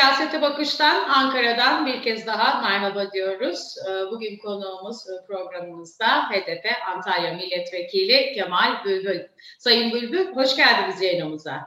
Siyasete Bakış'tan Ankara'dan bir kez daha merhaba diyoruz. Ee, bugün konuğumuz e, programımızda HDP Antalya Milletvekili Kemal Bülbül. Sayın Bülbül hoş geldiniz yayınımıza.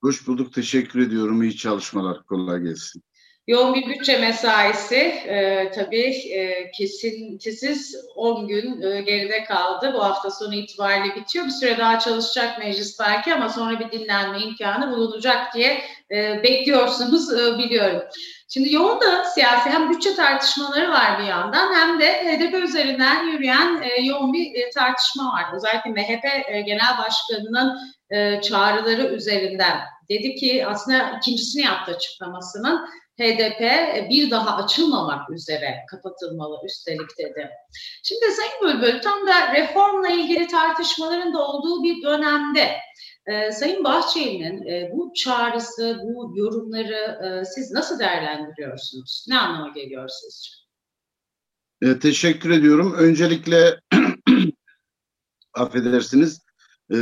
Hoş bulduk, teşekkür ediyorum. İyi çalışmalar, kolay gelsin. Yoğun bir bütçe mesaisi e, tabii e, kesintisiz 10 gün e, geride kaldı. Bu hafta sonu itibariyle bitiyor. Bir süre daha çalışacak meclis belki ama sonra bir dinlenme imkanı bulunacak diye e, bekliyorsunuz e, biliyorum. Şimdi yoğun da siyasi hem bütçe tartışmaları var bir yandan hem de HDP üzerinden yürüyen e, yoğun bir e, tartışma var. Özellikle MHP e, Genel Başkanı'nın e, çağrıları üzerinden dedi ki aslında ikincisini yaptı açıklamasının HDP bir daha açılmamak üzere kapatılmalı üstelik dedi. Şimdi Sayın Bülbül tam da reformla ilgili tartışmaların da olduğu bir dönemde e, Sayın Bahçeli'nin e, bu çağrısı, bu yorumları e, siz nasıl değerlendiriyorsunuz? Ne anlama geliyor sizce? E, teşekkür ediyorum. Öncelikle affedersiniz e,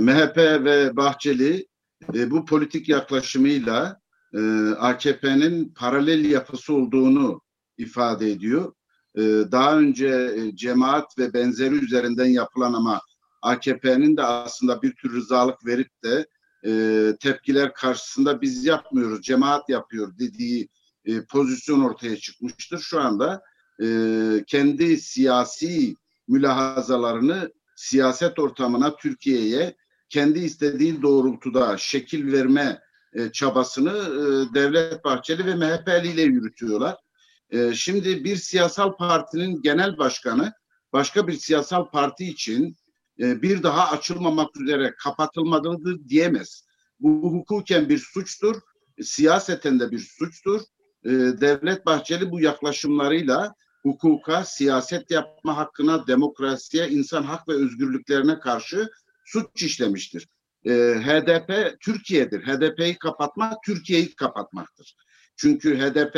MHP ve Bahçeli e, bu politik yaklaşımıyla e, AKP'nin paralel yapısı olduğunu ifade ediyor. E, daha önce e, cemaat ve benzeri üzerinden yapılan ama AKP'nin de aslında bir tür rızalık verip de tepkiler karşısında biz yapmıyoruz, cemaat yapıyor dediği pozisyon ortaya çıkmıştır. Şu anda kendi siyasi mülahazalarını siyaset ortamına, Türkiye'ye kendi istediği doğrultuda şekil verme e, çabasını e, Devlet Bahçeli ve MHP'li ile yürütüyorlar. E, şimdi bir siyasal partinin genel başkanı başka bir siyasal parti için e, bir daha açılmamak üzere kapatılmalıdır diyemez. Bu hukuken bir suçtur, siyaseten de bir suçtur. E, Devlet Bahçeli bu yaklaşımlarıyla hukuka, siyaset yapma hakkına, demokrasiye, insan hak ve özgürlüklerine karşı suç işlemiştir e, HDP Türkiye'dir. HDP'yi kapatmak Türkiye'yi kapatmaktır. Çünkü HDP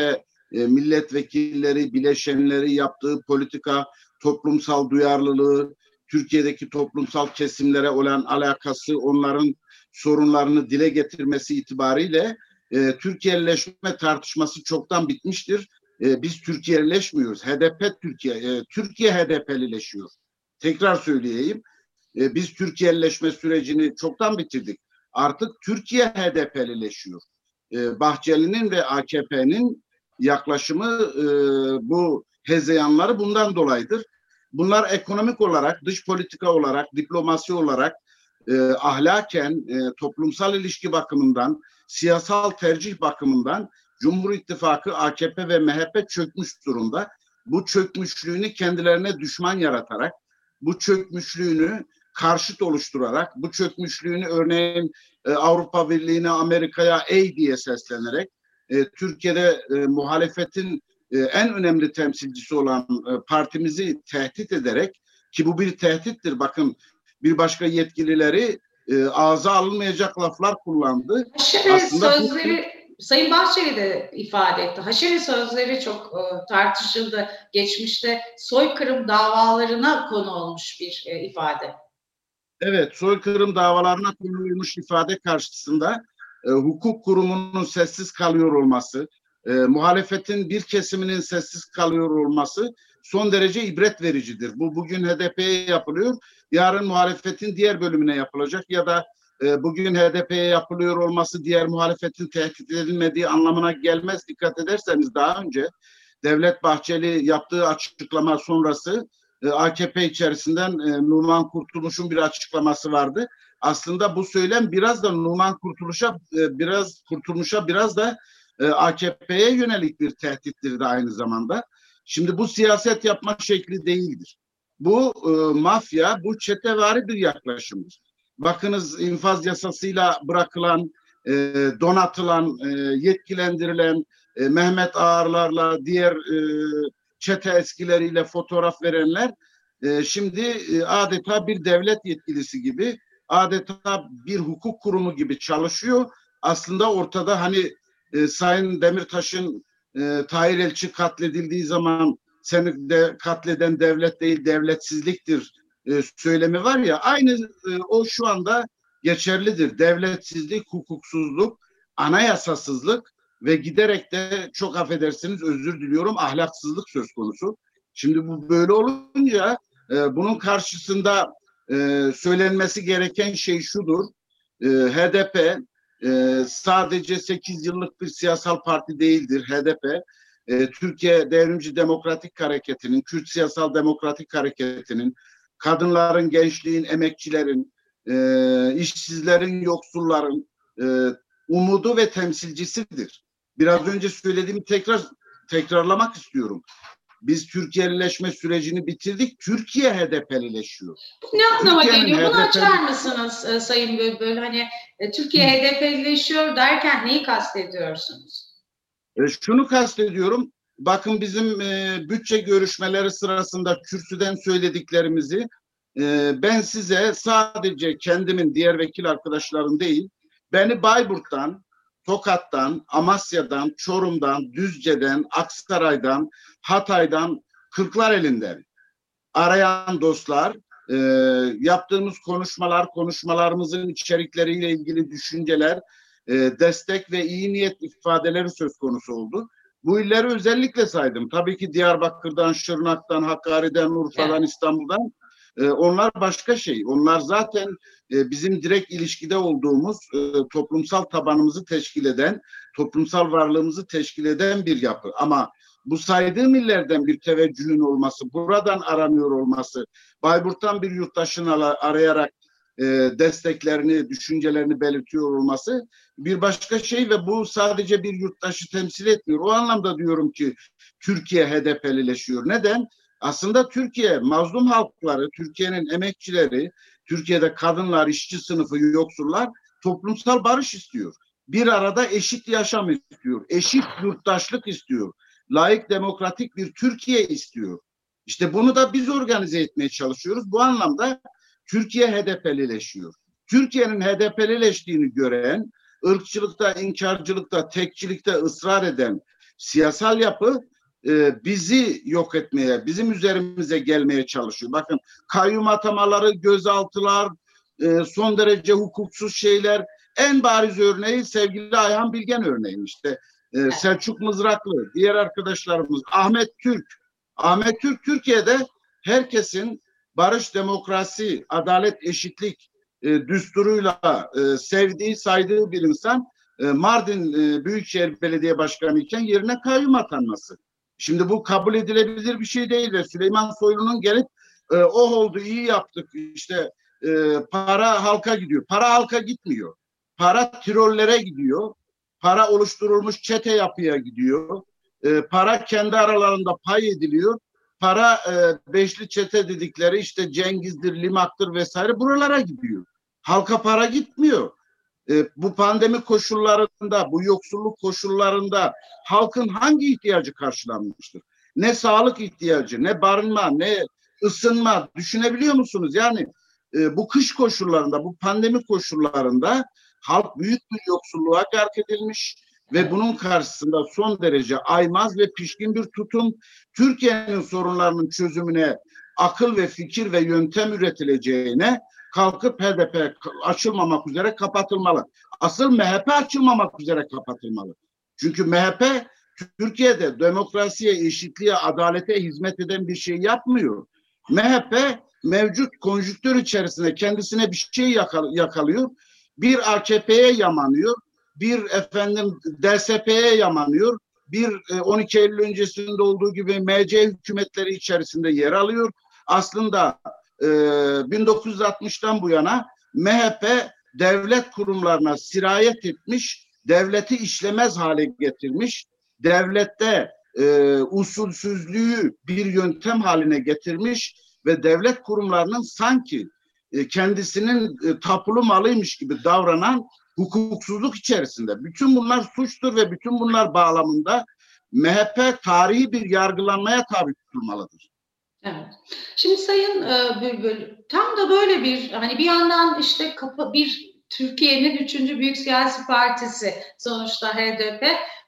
e, milletvekilleri, bileşenleri yaptığı politika, toplumsal duyarlılığı, Türkiye'deki toplumsal kesimlere olan alakası, onların sorunlarını dile getirmesi itibariyle e, Türkiye'leşme tartışması çoktan bitmiştir. E, biz Türkiye'leşmiyoruz. HDP Türkiye, e, Türkiye HDP'lileşiyor. Tekrar söyleyeyim. E, biz Türkiye'leşme sürecini çoktan bitirdik. Artık Türkiye HDP'lileşiyor. E, Bahçeli'nin ve AKP'nin yaklaşımı e, bu hezeyanları bundan dolayıdır. Bunlar ekonomik olarak, dış politika olarak, diplomasi olarak, e, ahlaken, toplumsal ilişki bakımından, siyasal tercih bakımından Cumhur İttifakı, AKP ve MHP çökmüş durumda. Bu çökmüşlüğünü kendilerine düşman yaratarak, bu çökmüşlüğünü karşıt oluşturarak bu çökmüşlüğünü örneğin e, Avrupa Birliği'ne, Amerika'ya ey diye seslenerek e, Türkiye'de e, muhalefetin e, en önemli temsilcisi olan e, partimizi tehdit ederek ki bu bir tehdittir bakın bir başka yetkilileri e, ağza alınmayacak laflar kullandı. Haşere Aslında sözleri bu, Sayın Bahçeli de ifade etti. Haşere sözleri çok e, tartışıldı. Geçmişte soykırım davalarına konu olmuş bir e, ifade. Evet, soykırım davalarına konulmuş ifade karşısında e, hukuk kurumunun sessiz kalıyor olması, e, muhalefetin bir kesiminin sessiz kalıyor olması son derece ibret vericidir. Bu bugün HDP'ye yapılıyor, yarın muhalefetin diğer bölümüne yapılacak ya da e, bugün HDP'ye yapılıyor olması diğer muhalefetin tehdit edilmediği anlamına gelmez. Dikkat ederseniz daha önce Devlet Bahçeli yaptığı açıklama sonrası e, AKP içerisinden e, Numan Kurtuluş'un bir açıklaması vardı. Aslında bu söylem biraz da Numan Kurtuluş'a e, biraz Kurtuluş'a biraz da AKP'ye yönelik bir tehdittir de aynı zamanda. Şimdi bu siyaset yapma şekli değildir. Bu e, mafya, bu çetevari bir yaklaşımdır. Bakınız infaz yasasıyla bırakılan, e, donatılan, e, yetkilendirilen e, Mehmet Ağarlarla diğer e, çete eskileriyle fotoğraf verenler e, şimdi e, adeta bir devlet yetkilisi gibi adeta bir hukuk kurumu gibi çalışıyor. Aslında ortada hani e, Sayın Demirtaş'ın e, Tahir Elçi katledildiği zaman seni de katleden devlet değil devletsizliktir e, söylemi var ya aynı e, o şu anda geçerlidir. Devletsizlik, hukuksuzluk, anayasasızlık ve giderek de çok affedersiniz özür diliyorum ahlaksızlık söz konusu. Şimdi bu böyle olunca e, bunun karşısında e, söylenmesi gereken şey şudur. E, HDP e, sadece 8 yıllık bir siyasal parti değildir HDP. E, Türkiye Devrimci Demokratik Hareketi'nin, Kürt Siyasal Demokratik Hareketi'nin, kadınların, gençliğin, emekçilerin, e, işsizlerin, yoksulların e, umudu ve temsilcisidir. Biraz önce söylediğimi tekrar tekrarlamak istiyorum. Biz Türkiye'lileşme sürecini bitirdik. Türkiye HDP'lileşiyor. Ne anlama geliyor? Bunu HDP... açar mısınız e, Sayın Bülbül? Hani e, Türkiye. HDP'lileşiyor derken neyi kastediyorsunuz? E, şunu kastediyorum. Bakın bizim e, bütçe görüşmeleri sırasında kürsüden söylediklerimizi e, ben size sadece kendimin diğer vekil arkadaşlarım değil, beni Bayburt'tan, Tokat'tan, Amasya'dan, Çorum'dan, Düzce'den, Aksaray'dan, Hatay'dan, Kırklar elinden arayan dostlar, e, yaptığımız konuşmalar, konuşmalarımızın içerikleriyle ilgili düşünceler, e, destek ve iyi niyet ifadeleri söz konusu oldu. Bu illeri özellikle saydım. Tabii ki Diyarbakır'dan, Şırnak'tan, Hakkari'den, Urfa'dan, evet. İstanbul'dan e, onlar başka şey. Onlar zaten e, bizim direkt ilişkide olduğumuz e, toplumsal tabanımızı teşkil eden, toplumsal varlığımızı teşkil eden bir yapı. Ama bu saydığım illerden bir teveccühün olması, buradan aranıyor olması, Bayburt'tan bir yurttaşın arayarak desteklerini, düşüncelerini belirtiyor olması bir başka şey ve bu sadece bir yurttaşı temsil etmiyor. O anlamda diyorum ki Türkiye HDP'lileşiyor. Neden? Aslında Türkiye mazlum halkları, Türkiye'nin emekçileri, Türkiye'de kadınlar, işçi sınıfı, yoksullar toplumsal barış istiyor. Bir arada eşit yaşam istiyor. Eşit yurttaşlık istiyor. Layık demokratik bir Türkiye istiyor. İşte bunu da biz organize etmeye çalışıyoruz. Bu anlamda Türkiye HDP'lileşiyor. Türkiye'nin HDP'lileştiğini gören, ırkçılıkta, inkarcılıkta, tekçilikte ısrar eden siyasal yapı e, bizi yok etmeye, bizim üzerimize gelmeye çalışıyor. Bakın kayyum atamaları, gözaltılar, e, son derece hukuksuz şeyler. En bariz örneği sevgili Ayhan Bilgen örneği işte. E, Selçuk Mızraklı, diğer arkadaşlarımız, Ahmet Türk. Ahmet Türk Türkiye'de herkesin barış, demokrasi, adalet, eşitlik e, düsturuyla e, sevdiği, saydığı bir insan e, Mardin e, Büyükşehir Belediye Başkanı iken yerine kayyum atanması. Şimdi bu kabul edilebilir bir şey değil ve Süleyman Soylu'nun gelip e, oh oldu iyi yaptık işte e, para halka gidiyor. Para halka gitmiyor. Para tirollere gidiyor. Para oluşturulmuş çete yapıya gidiyor. E, para kendi aralarında pay ediliyor. Para e, beşli çete dedikleri işte Cengiz'dir, Limak'tır vesaire buralara gidiyor. Halka para gitmiyor e, bu pandemi koşullarında, bu yoksulluk koşullarında halkın hangi ihtiyacı karşılanmıştır? Ne sağlık ihtiyacı, ne barınma, ne ısınma düşünebiliyor musunuz? Yani e, bu kış koşullarında, bu pandemi koşullarında halk büyük bir yoksulluğa gark edilmiş ve bunun karşısında son derece aymaz ve pişkin bir tutum Türkiye'nin sorunlarının çözümüne akıl ve fikir ve yöntem üretileceğine kalkıp HDP açılmamak üzere kapatılmalı. Asıl MHP açılmamak üzere kapatılmalı. Çünkü MHP Türkiye'de demokrasiye, eşitliğe, adalete hizmet eden bir şey yapmıyor. MHP mevcut konjüktür içerisinde kendisine bir şey yakalıyor. Bir AKP'ye yamanıyor, bir efendim DSP'ye yamanıyor, bir 12 e, Eylül öncesinde olduğu gibi MC hükümetleri içerisinde yer alıyor. Aslında e, 1960'tan bu yana MHP devlet kurumlarına sirayet etmiş, devleti işlemez hale getirmiş, devlette e, usulsüzlüğü bir yöntem haline getirmiş ve devlet kurumlarının sanki e, kendisinin e, tapulu malıymış gibi davranan hukuksuzluk içerisinde. Bütün bunlar suçtur ve bütün bunlar bağlamında MHP tarihi bir yargılanmaya tabi tutulmalıdır. Evet. Şimdi Sayın e, Bülbül tam da böyle bir hani bir yandan işte kapı bir Türkiye'nin üçüncü büyük siyasi partisi sonuçta HDP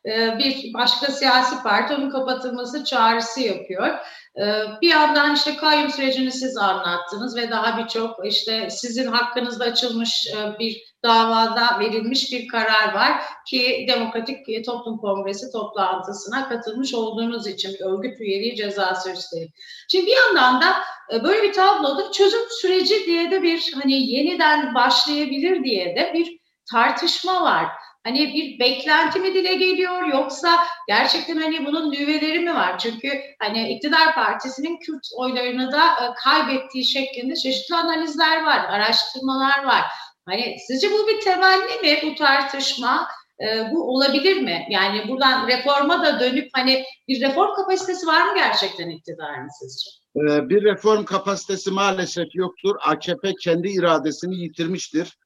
e, bir başka siyasi parti onun kapatılması çağrısı yapıyor. Ee, bir yandan işte kayyum sürecini siz anlattınız ve daha birçok işte sizin hakkınızda açılmış e, bir davada verilmiş bir karar var ki Demokratik Toplum Kongresi toplantısına katılmış olduğunuz için örgüt üyeliği cezası üstelik. Şimdi bir yandan da e, böyle bir tabloda çözüm süreci diye de bir hani yeniden başlayabilir diye de bir tartışma var. Hani bir beklenti mi dile geliyor yoksa gerçekten hani bunun nüveleri mi var? Çünkü hani iktidar partisinin Kürt oylarını da e, kaybettiği şeklinde çeşitli analizler var, araştırmalar var. Hani sizce bu bir temelli mi bu tartışma? E, bu olabilir mi? Yani buradan reforma da dönüp hani bir reform kapasitesi var mı gerçekten iktidarın sizce? E, bir reform kapasitesi maalesef yoktur. AKP kendi iradesini yitirmiştir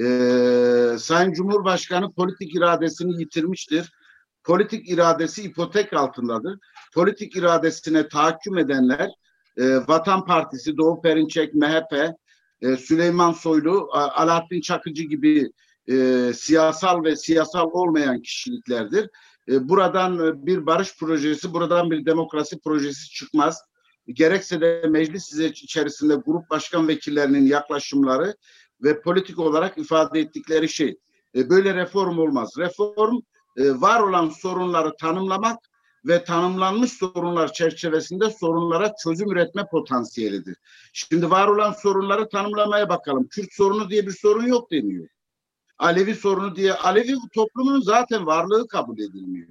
e, Sayın Cumhurbaşkanı politik iradesini yitirmiştir. Politik iradesi ipotek altındadır. Politik iradesine tahakküm edenler e, Vatan Partisi, Doğu Perinçek, MHP, e, Süleyman Soylu, Alaaddin Çakıcı gibi e, siyasal ve siyasal olmayan kişiliklerdir. E, buradan e, bir barış projesi, buradan bir demokrasi projesi çıkmaz. Gerekse de meclis içerisinde grup başkan vekillerinin yaklaşımları ve politik olarak ifade ettikleri şey. E, böyle reform olmaz. Reform e, var olan sorunları tanımlamak ve tanımlanmış sorunlar çerçevesinde sorunlara çözüm üretme potansiyelidir. Şimdi var olan sorunları tanımlamaya bakalım. Kürt sorunu diye bir sorun yok deniyor. Alevi sorunu diye Alevi toplumunun zaten varlığı kabul edilmiyor.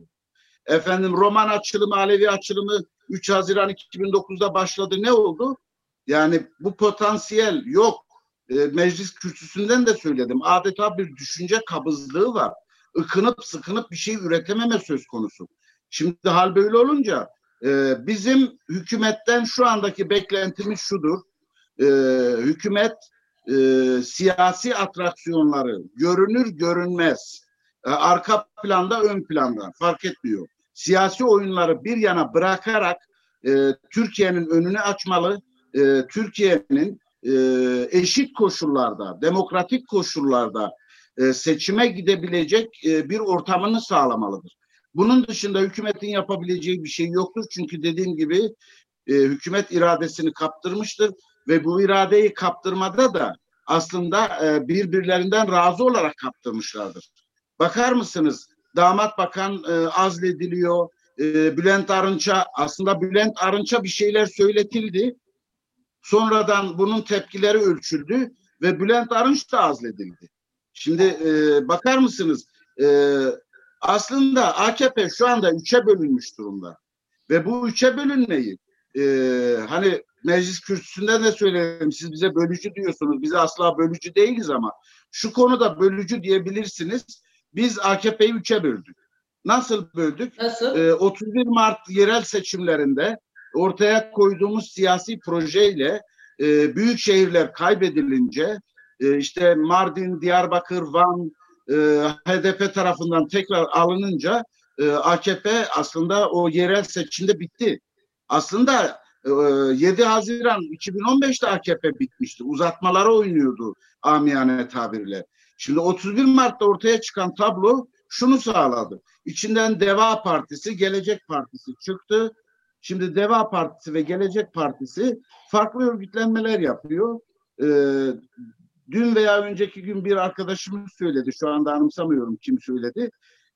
Efendim Roman açılımı, Alevi açılımı 3 Haziran 2009'da başladı. Ne oldu? Yani bu potansiyel yok e, meclis kürsüsünden de söyledim. Adeta bir düşünce kabızlığı var. Ikınıp sıkınıp bir şey üretememe söz konusu. Şimdi hal böyle olunca e, bizim hükümetten şu andaki beklentimiz şudur. E, hükümet e, siyasi atraksiyonları görünür görünmez e, arka planda ön planda fark etmiyor. Siyasi oyunları bir yana bırakarak e, Türkiye'nin önünü açmalı. E, Türkiye'nin e, eşit koşullarda, demokratik koşullarda e, seçime gidebilecek e, bir ortamını sağlamalıdır. Bunun dışında hükümetin yapabileceği bir şey yoktur. Çünkü dediğim gibi e, hükümet iradesini kaptırmıştır ve bu iradeyi kaptırmada da aslında e, birbirlerinden razı olarak kaptırmışlardır. Bakar mısınız? Damat bakan e, azlediliyor. E, Bülent Arınç'a aslında Bülent Arınç'a bir şeyler söyletildi Sonradan bunun tepkileri ölçüldü ve Bülent Arınç da azledildi. Şimdi e, bakar mısınız? E, aslında AKP şu anda üçe bölünmüş durumda. Ve bu üçe bölünmeyi e, hani meclis kürsüsünde de söyledim siz bize bölücü diyorsunuz. Biz asla bölücü değiliz ama şu konuda bölücü diyebilirsiniz. Biz AKP'yi üçe böldük. Nasıl böldük? Nasıl? E, 31 Mart yerel seçimlerinde ortaya koyduğumuz siyasi projeyle e, büyük şehirler kaybedilince e, işte Mardin, Diyarbakır, Van e, HDP tarafından tekrar alınınca e, AKP aslında o yerel seçimde bitti. Aslında e, 7 Haziran 2015'te AKP bitmişti. Uzatmalara oynuyordu amiyane tabirle. Şimdi 31 Mart'ta ortaya çıkan tablo şunu sağladı. İçinden Deva Partisi, Gelecek Partisi çıktı. Şimdi Deva Partisi ve Gelecek Partisi farklı örgütlenmeler yapıyor. Ee, dün veya önceki gün bir arkadaşımız söyledi. Şu anda anımsamıyorum kim söyledi.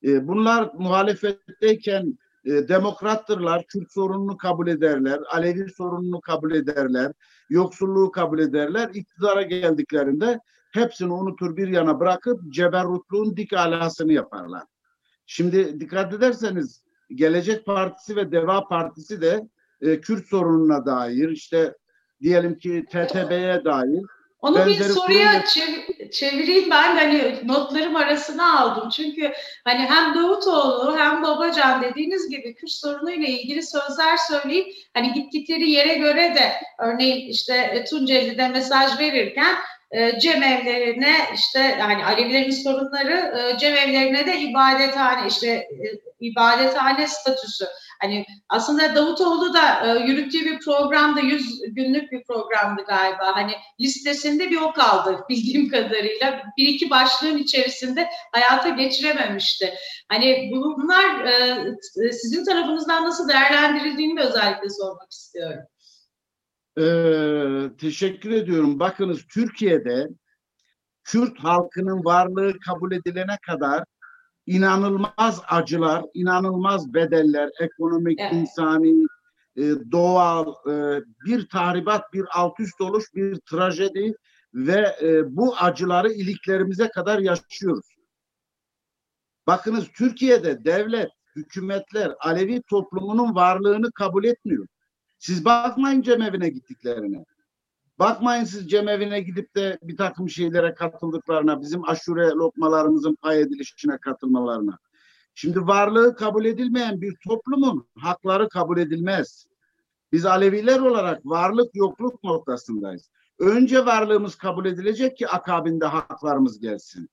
Ee, bunlar muhalefetteyken e, demokrattırlar, Kürt sorununu kabul ederler, Alevi sorununu kabul ederler, yoksulluğu kabul ederler. İktidara geldiklerinde hepsini unutur bir yana bırakıp ceberrutluğun dik alasını yaparlar. Şimdi dikkat ederseniz Gelecek Partisi ve Deva Partisi de e, Kürt sorununa dair işte diyelim ki TTB'ye dair onu bir soruya kurum... çevireyim ben de hani notlarım arasına aldım. Çünkü hani hem Davutoğlu hem Babacan dediğiniz gibi Kürt sorunuyla ilgili sözler söyleyip hani gittikleri yere göre de örneğin işte Tunceli'de mesaj verirken e, cemevlerine işte yani Alevilerin sorunları e, cemevlerine de ibadethane işte e, ibadethane statüsü. Hani aslında Davutoğlu da e, yürüttüğü bir programda 100 günlük bir programdı galiba. Hani listesinde bir o kaldı bildiğim kadarıyla. Bir iki başlığın içerisinde hayata geçirememişti. Hani bunlar e, sizin tarafınızdan nasıl değerlendirildiğini de özellikle sormak istiyorum. Ee, teşekkür ediyorum. Bakınız Türkiye'de Kürt halkının varlığı kabul edilene kadar inanılmaz acılar, inanılmaz bedeller, ekonomik, evet. insani, e, doğal, e, bir tahribat, bir alt üst oluş, bir trajedi ve e, bu acıları iliklerimize kadar yaşıyoruz. Bakınız Türkiye'de devlet, hükümetler Alevi toplumunun varlığını kabul etmiyor. Siz bakmayın cemevine gittiklerine. Bakmayın siz cemevine gidip de bir takım şeylere katıldıklarına, bizim aşure lokmalarımızın pay edilişine katılmalarına. Şimdi varlığı kabul edilmeyen bir toplumun hakları kabul edilmez. Biz Aleviler olarak varlık yokluk noktasındayız. Önce varlığımız kabul edilecek ki akabinde haklarımız gelsin.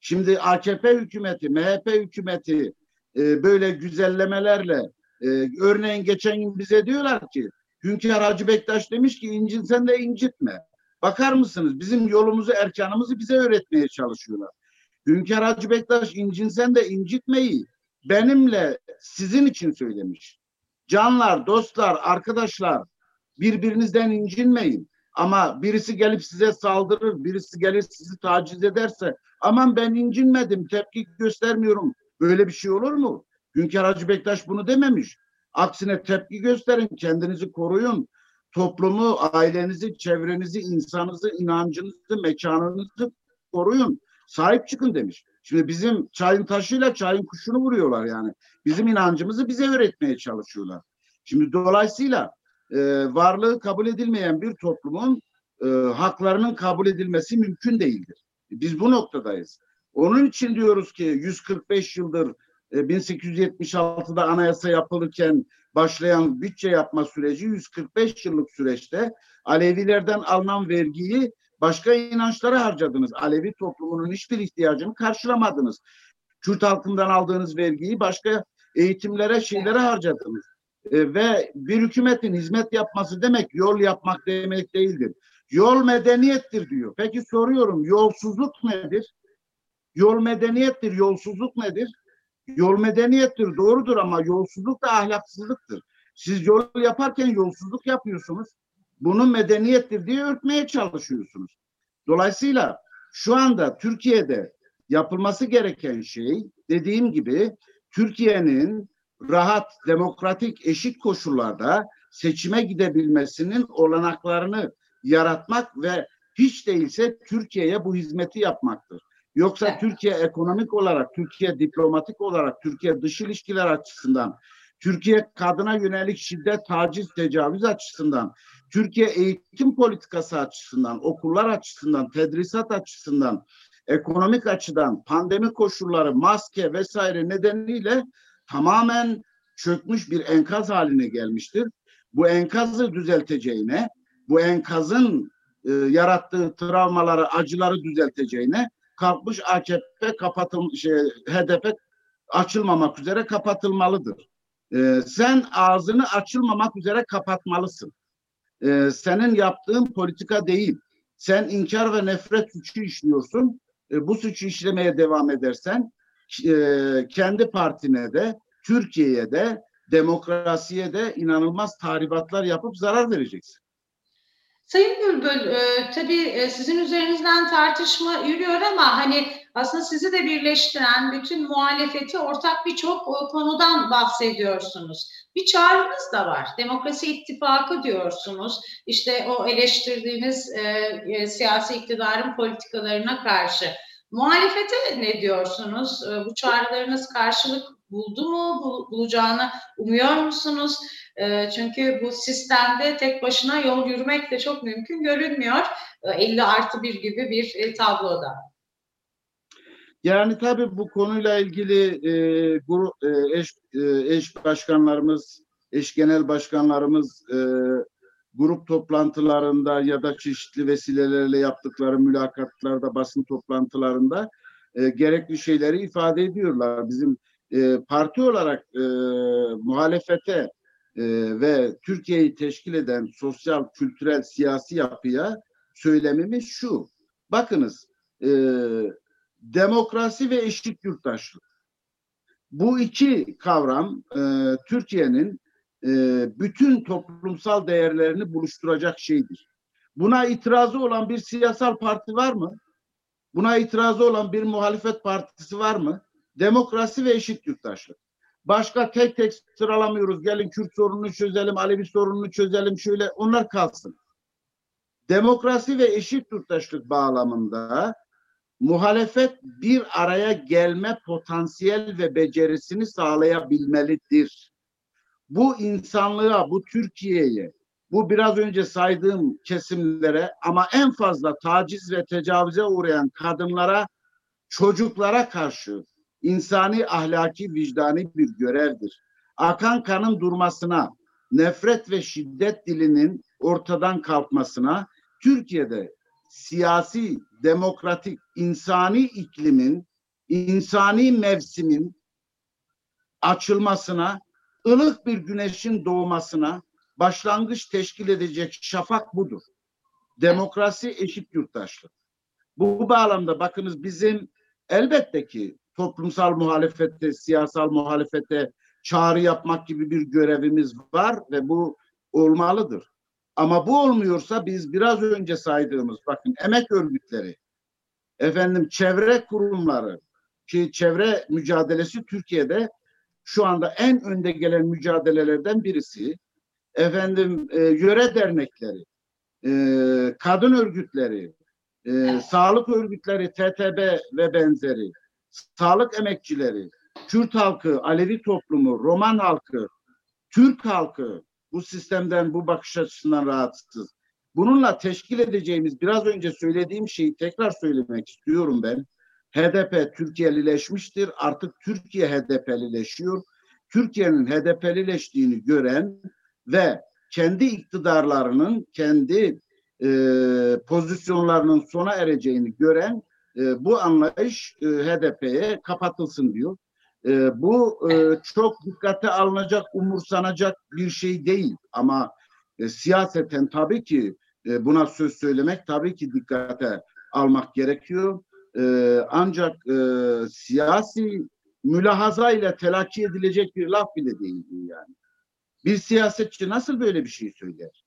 Şimdi AKP hükümeti, MHP hükümeti e, böyle güzellemelerle e, örneğin geçen gün bize diyorlar ki Hünkar Hacı Bektaş demiş ki incinsen de incitme. Bakar mısınız bizim yolumuzu erkanımızı bize öğretmeye çalışıyorlar. Hünkar Hacı Bektaş incinsen de incitmeyi benimle sizin için söylemiş. Canlar, dostlar, arkadaşlar birbirinizden incinmeyin. Ama birisi gelip size saldırır, birisi gelir sizi taciz ederse aman ben incinmedim, tepki göstermiyorum. Böyle bir şey olur mu? Hünkar Hacı Bektaş bunu dememiş. Aksine tepki gösterin, kendinizi koruyun. Toplumu, ailenizi, çevrenizi, insanınızı, inancınızı, mekanınızı koruyun. Sahip çıkın demiş. Şimdi bizim çayın taşıyla çayın kuşunu vuruyorlar yani. Bizim inancımızı bize öğretmeye çalışıyorlar. Şimdi dolayısıyla e, varlığı kabul edilmeyen bir toplumun e, haklarının kabul edilmesi mümkün değildir. Biz bu noktadayız. Onun için diyoruz ki 145 yıldır 1876'da e, anayasa yapılırken başlayan bütçe yapma süreci 145 yıllık süreçte Alevilerden alınan vergiyi başka inançlara harcadınız. Alevi toplumunun hiçbir ihtiyacını karşılamadınız. Kürt halkından aldığınız vergiyi başka eğitimlere, şeylere harcadınız. E, ve bir hükümetin hizmet yapması demek yol yapmak demek değildir. Yol medeniyettir diyor. Peki soruyorum yolsuzluk nedir? Yol medeniyettir, yolsuzluk nedir? Yol medeniyettir, doğrudur ama yolsuzluk da ahlaksızlıktır. Siz yol yaparken yolsuzluk yapıyorsunuz. Bunu medeniyettir diye örtmeye çalışıyorsunuz. Dolayısıyla şu anda Türkiye'de yapılması gereken şey dediğim gibi Türkiye'nin rahat, demokratik, eşit koşullarda seçime gidebilmesinin olanaklarını yaratmak ve hiç değilse Türkiye'ye bu hizmeti yapmaktır. Yoksa evet. Türkiye ekonomik olarak, Türkiye diplomatik olarak, Türkiye dış ilişkiler açısından, Türkiye kadına yönelik şiddet, taciz, tecavüz açısından, Türkiye eğitim politikası açısından, okullar açısından, tedrisat açısından, ekonomik açıdan, pandemi koşulları, maske vesaire nedeniyle tamamen çökmüş bir enkaz haline gelmiştir. Bu enkazı düzelteceğine, bu enkazın e, yarattığı travmaları, acıları düzelteceğine kalkmış AKP kapatıl şey, HDP açılmamak üzere kapatılmalıdır. Ee, sen ağzını açılmamak üzere kapatmalısın. Ee, senin yaptığın politika değil. Sen inkar ve nefret suçu işliyorsun. Ee, bu suçu işlemeye devam edersen e, kendi partine de Türkiye'ye de demokrasiye de inanılmaz tahribatlar yapıp zarar vereceksin. Sayın Bülbül, e, tabii e, sizin üzerinizden tartışma yürüyor ama hani aslında sizi de birleştiren bütün muhalefeti ortak birçok konudan bahsediyorsunuz. Bir çağrınız da var. Demokrasi ittifakı diyorsunuz. İşte o eleştirdiğiniz e, e, siyasi iktidarın politikalarına karşı. Muhalefete ne diyorsunuz? E, bu çağrılarınız karşılık buldu mu? Bulacağını umuyor musunuz? Ee, çünkü bu sistemde tek başına yol yürümek de çok mümkün görünmüyor. 50 artı bir gibi bir e, tabloda. Yani tabii bu konuyla ilgili e, grup, e, eş, e, eş başkanlarımız, eş genel başkanlarımız e, grup toplantılarında ya da çeşitli vesilelerle yaptıkları mülakatlarda, basın toplantılarında e, gerekli şeyleri ifade ediyorlar. Bizim e, parti olarak e, muhalefete e, ve Türkiye'yi teşkil eden sosyal, kültürel, siyasi yapıya söylemimiz şu. Bakınız, e, demokrasi ve eşit yurttaşlık. Bu iki kavram e, Türkiye'nin e, bütün toplumsal değerlerini buluşturacak şeydir. Buna itirazı olan bir siyasal parti var mı? Buna itirazı olan bir muhalefet partisi var mı? Demokrasi ve eşit yurttaşlık. Başka tek tek sıralamıyoruz. Gelin Kürt sorununu çözelim, Alevi sorununu çözelim şöyle onlar kalsın. Demokrasi ve eşit yurttaşlık bağlamında muhalefet bir araya gelme potansiyel ve becerisini sağlayabilmelidir. Bu insanlığa, bu Türkiye'ye, bu biraz önce saydığım kesimlere ama en fazla taciz ve tecavüze uğrayan kadınlara, çocuklara karşı insani, ahlaki, vicdani bir görevdir. Akan kanın durmasına, nefret ve şiddet dilinin ortadan kalkmasına, Türkiye'de siyasi, demokratik, insani iklimin, insani mevsimin açılmasına, ılık bir güneşin doğmasına başlangıç teşkil edecek şafak budur. Demokrasi, eşit yurttaşlık. Bu bağlamda bakınız bizim elbette ki toplumsal muhalefete, siyasal muhalefete çağrı yapmak gibi bir görevimiz var ve bu olmalıdır. Ama bu olmuyorsa biz biraz önce saydığımız bakın emek örgütleri, efendim çevre kurumları ki çevre mücadelesi Türkiye'de şu anda en önde gelen mücadelelerden birisi. Efendim e, yöre dernekleri, e, kadın örgütleri, e, sağlık örgütleri, TTB ve benzeri, sağlık emekçileri, Kürt halkı, Alevi toplumu, Roman halkı, Türk halkı bu sistemden, bu bakış açısından rahatsız. Bununla teşkil edeceğimiz biraz önce söylediğim şeyi tekrar söylemek istiyorum ben. HDP Türkiye'lileşmiştir. Artık Türkiye HDP'lileşiyor. Türkiye'nin HDP'lileştiğini gören ve kendi iktidarlarının, kendi e, pozisyonlarının sona ereceğini gören e, bu anlayış e, HDP'ye kapatılsın diyor. E, bu e, çok dikkate alınacak, umursanacak bir şey değil. Ama e, siyaseten tabii ki buna söz söylemek tabii ki dikkate almak gerekiyor. E, ancak siyasi mülahaza ile telakki edilecek bir laf bile değil yani. Bir siyasetçi nasıl böyle bir şey söyler?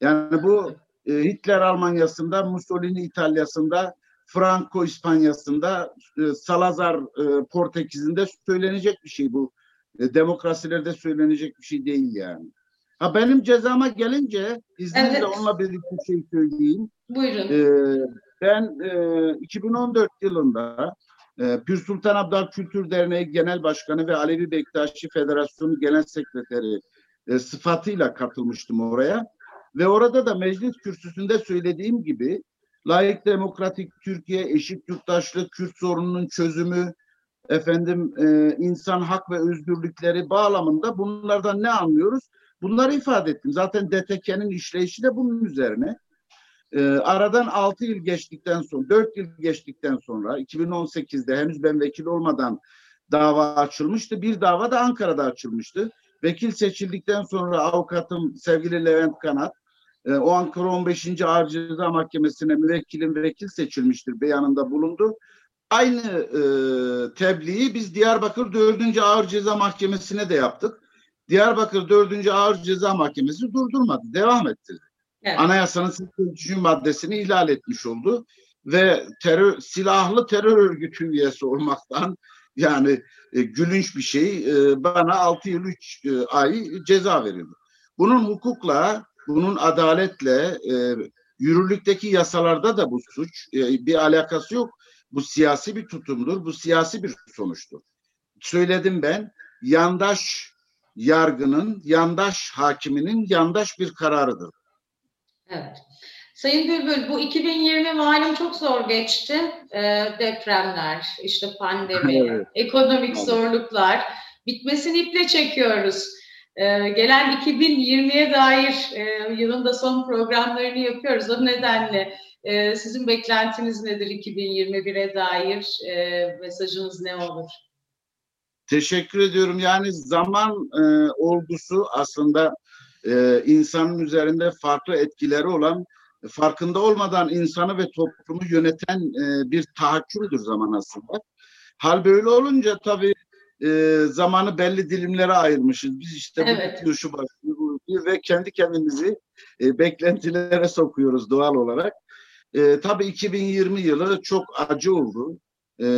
Yani bu Hitler Almanya'sında, Mussolini İtalya'sında, Franco İspanya'sında, e, Salazar e, Portekiz'inde söylenecek bir şey bu. E, demokrasilerde söylenecek bir şey değil yani. Ha benim cezama gelince izninizle evet. onunla birlikte bir şey söyleyeyim. Buyurun. Ee, ben e, 2014 yılında e, Pür Sultan Abdal Kültür Derneği Genel Başkanı ve Alevi Bektaşi Federasyonu Genel Sekreteri e, sıfatıyla katılmıştım oraya. Ve orada da meclis kürsüsünde söylediğim gibi layık demokratik Türkiye, eşit yurttaşlık, Kürt sorununun çözümü, efendim e, insan hak ve özgürlükleri bağlamında bunlardan ne anlıyoruz? Bunları ifade ettim. Zaten DTK'nin işleyişi de bunun üzerine. E, aradan 6 yıl geçtikten sonra, 4 yıl geçtikten sonra 2018'de henüz ben vekil olmadan dava açılmıştı. Bir dava da Ankara'da açılmıştı. Vekil seçildikten sonra avukatım sevgili Levent Kanat e, o Ankara 15. Ağır Ceza Mahkemesi'ne müvekkilim vekil seçilmiştir beyanında bulundu. Aynı e, tebliği biz Diyarbakır 4. Ağır Ceza Mahkemesi'ne de yaptık. Diyarbakır 4. Ağır Ceza Mahkemesi durdurmadı, devam ettirdi. Evet. Anayasanın 83. maddesini ihlal etmiş oldu ve terör silahlı terör örgütü üyesi olmaktan yani e, gülünç bir şey e, bana 6 yıl 3 e, ay ceza verildi. Bunun hukukla, bunun adaletle e, yürürlükteki yasalarda da bu suç e, bir alakası yok. Bu siyasi bir tutumdur, bu siyasi bir sonuçtur. Söyledim ben, yandaş yargının, yandaş hakiminin yandaş bir kararıdır. Evet. Sayın Bülbül, bu 2020 malum çok zor geçti. E, depremler, işte pandemi, evet. ekonomik evet. zorluklar. Bitmesini iple çekiyoruz. E, gelen 2020'ye dair e, yılın da son programlarını yapıyoruz. O nedenle e, sizin beklentiniz nedir 2021'e dair? E, mesajınız ne olur? Teşekkür ediyorum. Yani zaman e, olgusu aslında e, insanın üzerinde farklı etkileri olan farkında olmadan insanı ve toplumu yöneten e, bir tahakkümdür zaman aslında. Hal böyle olunca tabii e, zamanı belli dilimlere ayırmışız. Biz işte evet. bu şu başlıyor ve kendi kendimizi e, beklentilere sokuyoruz doğal olarak. E, tabii 2020 yılı çok acı oldu. E,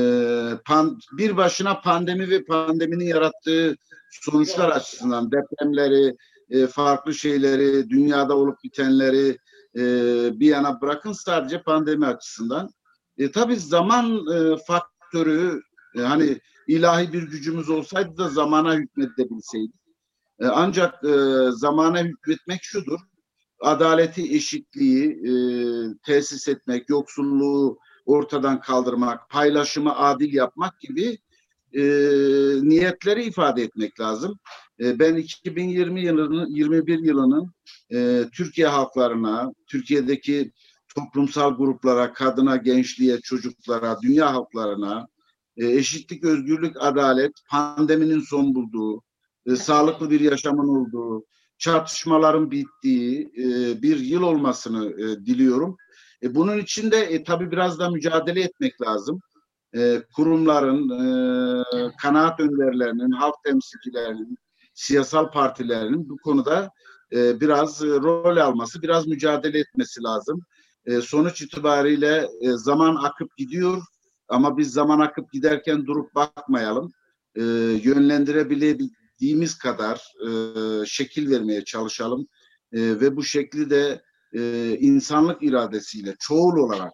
pan, bir başına pandemi ve pandeminin yarattığı sonuçlar evet. açısından depremleri, e, farklı şeyleri, dünyada olup bitenleri e, bir yana bırakın sadece pandemi açısından. E, tabii zaman e, faktörü e, hani ilahi bir gücümüz olsaydı da zamana hükmedebilseydik. E, ancak e, zamana hükmetmek şudur. Adaleti, eşitliği e, tesis etmek, yoksulluğu ortadan kaldırmak, paylaşımı adil yapmak gibi e, niyetleri ifade etmek lazım. E, ben 2020 yılının 21 yılının e, Türkiye halklarına, Türkiye'deki toplumsal gruplara, kadına, gençliğe, çocuklara, dünya halklarına e, eşitlik, özgürlük, adalet, pandeminin son bulduğu, e, sağlıklı bir yaşamın olduğu, çatışmaların bittiği e, bir yıl olmasını diliyorum. Bunun için de e, tabii biraz da mücadele etmek lazım. Kurumların, e, kanaat önderlerinin, halk temsilcilerinin, siyasal partilerinin bu konuda biraz rol alması, biraz mücadele etmesi lazım. Sonuç itibariyle zaman akıp gidiyor ama biz zaman akıp giderken durup bakmayalım. E, yönlendirebildiğimiz kadar e, şekil vermeye çalışalım e, ve bu şekli de e, insanlık iradesiyle çoğul olarak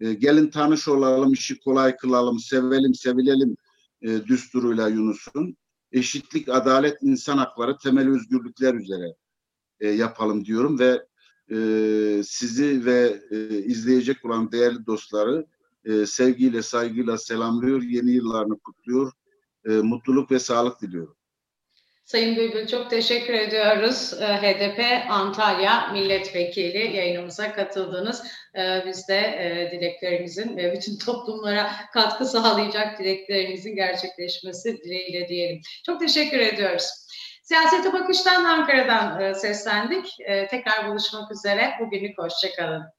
e, gelin tanış olalım, işi kolay kılalım, sevelim, sevilelim e, düsturuyla Yunus'un eşitlik, adalet, insan hakları, temel özgürlükler üzere e, yapalım diyorum ve e, sizi ve e, izleyecek olan değerli dostları e, sevgiyle, saygıyla selamlıyor, yeni yıllarını kutluyor, e, mutluluk ve sağlık diliyorum. Sayın Bülbül çok teşekkür ediyoruz. Ee, HDP Antalya Milletvekili yayınımıza katıldınız. Biz de e, dileklerimizin ve bütün toplumlara katkı sağlayacak dileklerimizin gerçekleşmesi dileğiyle diyelim. Çok teşekkür ediyoruz. Siyasete Bakış'tan Ankara'dan e, seslendik. Tekrar buluşmak üzere. Bugünlük hoşçakalın.